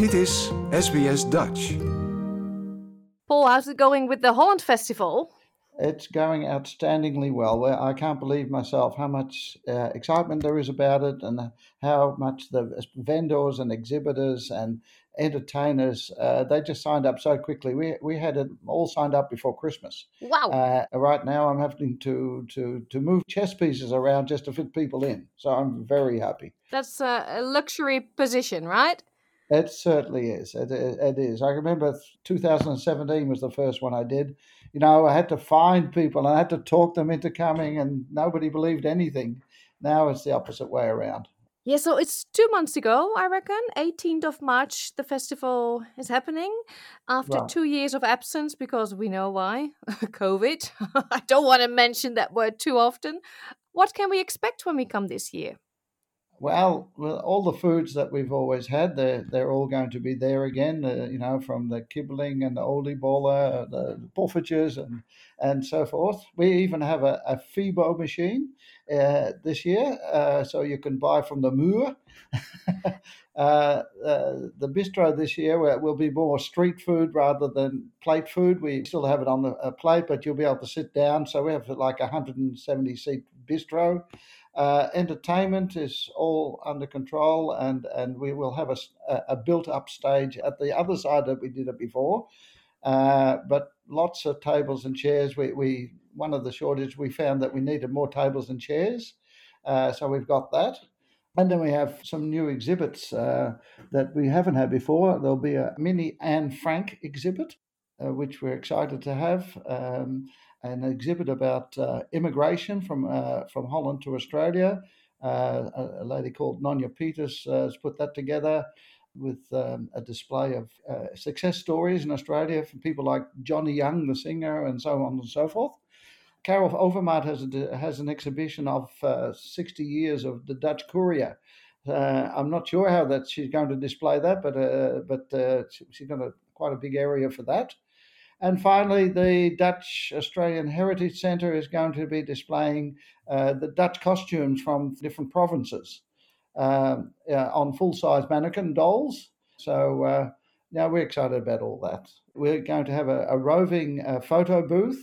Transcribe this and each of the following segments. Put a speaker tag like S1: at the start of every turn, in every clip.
S1: Dit is SBS Dutch.
S2: Paul, how's it going with the Holland Festival?
S3: It's going outstandingly well. Well, I can't believe myself how much uh, excitement there is about it and how much the vendors and exhibitors and entertainers uh, they just signed up so quickly. We we had it all signed up before Christmas.
S2: Wow.
S3: Uh, right now, I'm having to to to move chess pieces around just to fit people in. So I'm very happy.
S2: That's a, a luxury position, right?
S3: It certainly is. It, it, it is. I remember 2017 was the first one I did. You know, I had to find people and I had to talk them into coming, and nobody believed anything. Now it's the opposite way around.
S2: Yeah, so it's two months ago, I reckon. 18th of March, the festival is happening after
S3: Right.
S2: two years of absence because we know why COVID. I don't want to mention that word too often. What can we expect when we come this year?
S3: Well, well, all the foods that we've always had, they're, they're all going to be there again, uh, you know, from the kibbeling and the oliebollen, the poffertjes and, and so forth. We even have a, a FEBO machine uh, this year, uh, so you can buy from the Moor. uh, uh, the bistro this year will be more street food rather than plate food. We still have it on the plate, but you'll be able to sit down. So we have like a 170 seat bistro. Uh, entertainment is all under control, and, and we will have a, a built-up stage at the other side that we did it before. Uh, but lots of tables and chairs. We, we one of the shortage we found that we needed more tables and chairs, uh, so we've got that. And then we have some new exhibits uh, that we haven't had before. There'll be a mini Anne Frank exhibit, uh, which we're excited to have. Um, an exhibit about uh, immigration from uh, from Holland to Australia. Uh, a, a lady called Nonya Peters uh, has put that together with um, a display of uh, success stories in Australia from people like Johnny Young, the singer, and so on and so forth. Carol Overmaat has a, has an exhibition of uh, 60 years of the Dutch Courier. I'm not sure how that she's going to display that, but but she- she's got a, quite a big area for that. And finally, the Dutch Australian Heritage Centre is going to be displaying uh, the Dutch costumes from different provinces um, uh, on full size mannequin dolls. So, uh, now we're excited about all that. We're going to have a, a roving uh, photo booth,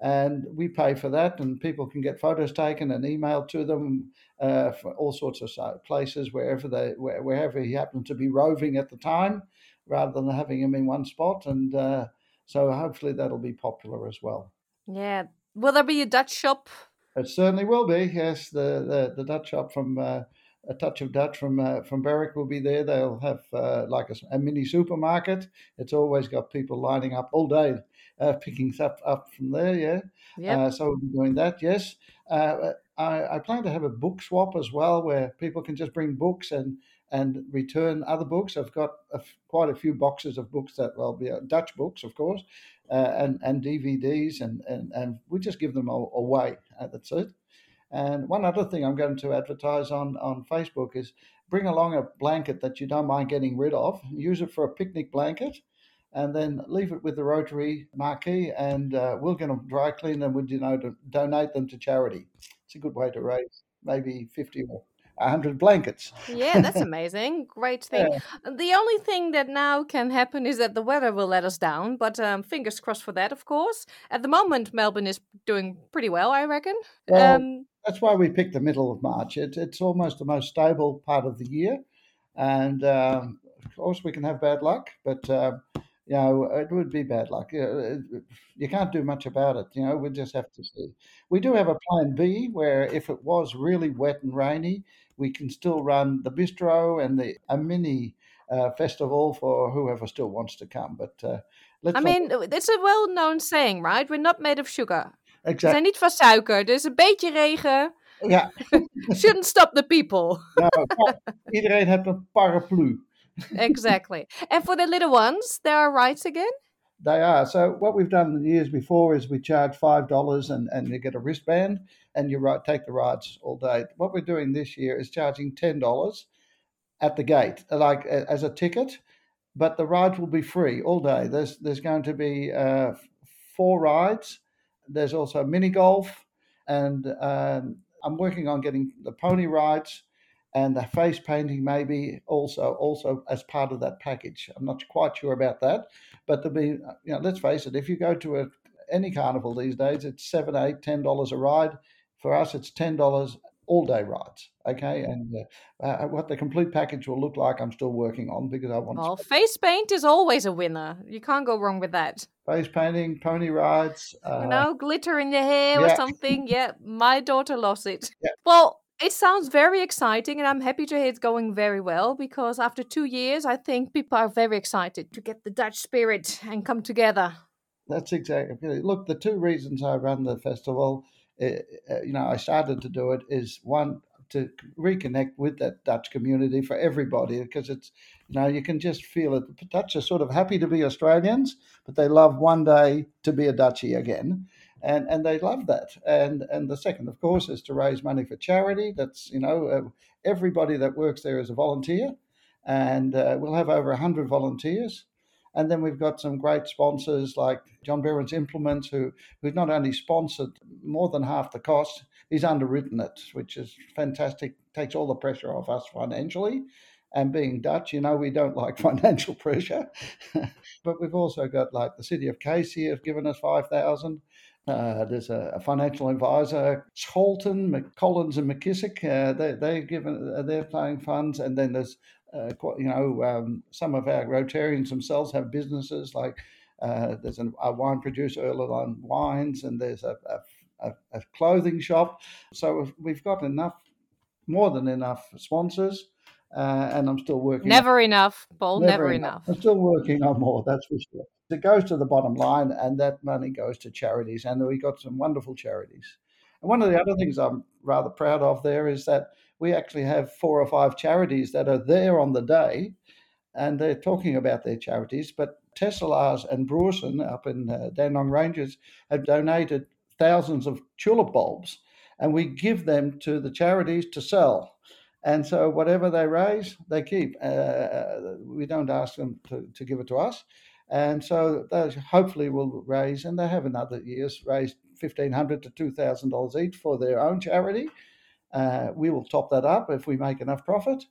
S3: and we pay for that, and people can get photos taken and emailed to them uh, for all sorts of places, wherever they where, wherever he happened to be roving at the time, rather than having him in one spot. And uh, so hopefully that'll be popular as well.
S2: Yeah. Will there be a Dutch shop?
S3: It certainly will be. Yes, the the, the Dutch shop from uh, a touch of Dutch from uh, from Berwick will be there. They'll have uh, like a mini supermarket. It's always got people lining up all day, uh, picking stuff up from there. Yeah.
S2: Yep.
S3: Uh, so we'll be doing that. Yes. Uh, I, I plan to have a book swap as well, where people can just bring books and and return other books. I've got a f- quite a few boxes of books that will be uh, Dutch books, of course, uh, and and DVDs, and and and we just give them a- away. Uh, that's it. And one other thing I'm going to advertise on on Facebook is bring along a blanket that you don't mind getting rid of. Use it for a picnic blanket, and then leave it with the Rotary marquee, and we'll get them dry cleaned and we'll you know donate them to charity. It's a good way to raise maybe fifty or hundred blankets.
S2: Yeah, that's amazing. Great thing.
S3: Yeah.
S2: The only thing that now can happen is that the weather will let us down, but um, fingers crossed for that, of course. At the moment, Melbourne is doing pretty well, I reckon.
S3: Well,
S2: um,
S3: that's why we picked the middle of March. It, it's almost the most stable part of the year, and um, of course we can have bad luck, but um, you know it would be bad luck. You, know, you can't do much about it. You know we just have to see. We do have a plan B where if it was really wet and rainy, we can still run the bistro and the a mini uh, festival for whoever still wants to come. But uh, let's
S2: I
S3: not-
S2: mean, it's a well-known saying, right? We're not made of sugar.
S3: Exactly.
S2: We zijn niet van suiker, dus een beetje regen
S3: Ja,
S2: shouldn't stop the people.
S3: nou, iedereen heeft een paraplu.
S2: Exactly. And for the little ones, there are rights again?
S3: They are. So what we've done the years before is we charge five dollars and, and you get a wristband and you ri- take the rides all day. What we're doing this year is charging ten dollars at the gate, like a- as a ticket, but the rides will be free all day. There's there's going to be uh, four rides. There's also mini golf, and um, I'm working on getting the pony rides and the face painting maybe also also as part of that package. I'm not quite sure about that, but to be you know, let's face it, if you go to a, any carnival these days, it's seven, eight, ten dollars a ride. For us, it's ten dollars all day rides. Okay, and uh, uh, what the complete package will look like, I'm still working on because I want.
S2: Well, face paint is always a winner. You can't go wrong with that.
S3: Face painting, pony rides. Uh,
S2: you know, glitter in your hair
S3: yeah.
S2: or something. yeah, my daughter loves it.
S3: Yeah.
S2: Well, it sounds very exciting, and I'm happy to hear it's going very well because after two years, I think people are very excited to get the Dutch spirit and come together.
S3: That's exactly. Look, the two reasons I run the festival, uh, you know, I started to do it is one to reconnect with that Dutch community for everybody because it's, you know, you can just feel it. The Dutch are sort of happy to be Australians, but they love one day to be a Dutchie again and and they love that. And and the second, of course, is to raise money for charity. That's you know uh, everybody that works there is a volunteer, and uh, we'll have over hundred volunteers. And then we've got some great sponsors like John Behrens Implements, who who's not only sponsored more than half the cost, he's underwritten it, which is fantastic. Takes all the pressure off us financially. And being Dutch, you know, we don't like financial pressure. but we've also got like the city of Casey have given us five thousand. Uh, there's a, a, financial advisor, Cholton, McCollins, and McKissick. Uh, they they're given uh, they're playing funds, and then there's uh, you know um, some of our Rotarians themselves have businesses like uh, there's an, a wine producer, Erlen Wines, and there's a, a, a, clothing shop. So we've got enough, more than enough sponsors. Uh, and I'm still working.
S2: Never on, enough, Paul. Never, never enough. enough.
S3: I'm still working on more. That's for sure it goes to the bottom line, and that money goes to charities. And we got some wonderful charities. And one of the other things I'm rather proud of there is that we actually have four or five charities that are there on the day, and they're talking about their charities. But Tesselaars and Broersen up in uh, Dandenong Ranges have donated thousands of tulip bulbs, and we give them to the charities to sell. And so whatever they raise, they keep. Uh, uh we don't ask them to, to give it to us. And so those hopefully will raise, and they have in other years raised 1,500 to two thousand dollars each for their own charity. Uh, we will top that up if we make enough profit,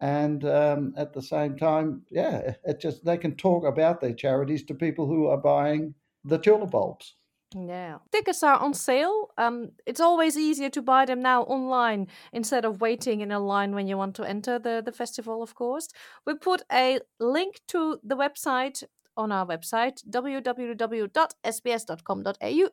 S3: and um, at the same time, yeah, it just they can talk about their charities to people who are buying the tulip bulbs.
S2: Yeah. Tickets are on sale. Um, it's always easier to buy them now online instead of waiting in a line when you want to enter the, the festival, of course. We put a link to the website on our website www.sbs.com.au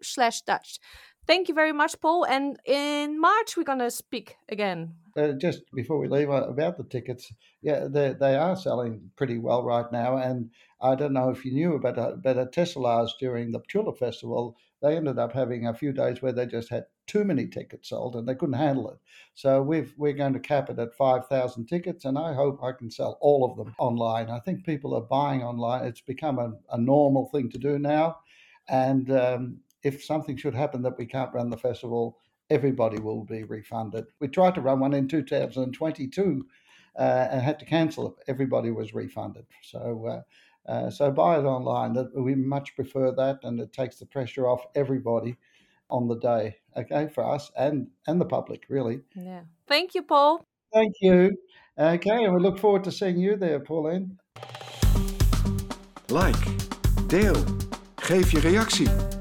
S2: slash Dutch. Thank you very much, Paul. And in March, we're going to speak again.
S3: Uh, just before we leave uh, about the tickets, yeah, they, they are selling pretty well right now. And I don't know if you knew about uh, but at Tesselaars during the Tulip Festival, they ended up having a few days where they just had too many tickets sold and they couldn't handle it. So we've, we're going to cap it at 5,000 tickets, and I hope I can sell all of them online. I think people are buying online. It's become a, a normal thing to do now. And um, if something should happen that we can't run the festival, everybody will be refunded. We tried to run one in 2022 uh, and had to cancel it. Everybody was refunded. So, uh, uh, so buy it online. We much prefer that, and it takes the pressure off everybody on the day. Okay, for us and and the public, really.
S2: Yeah. Thank you, Paul.
S3: Thank you. Okay, and we look forward to seeing you there, Pauline.
S1: Like, deel, geef je reactie.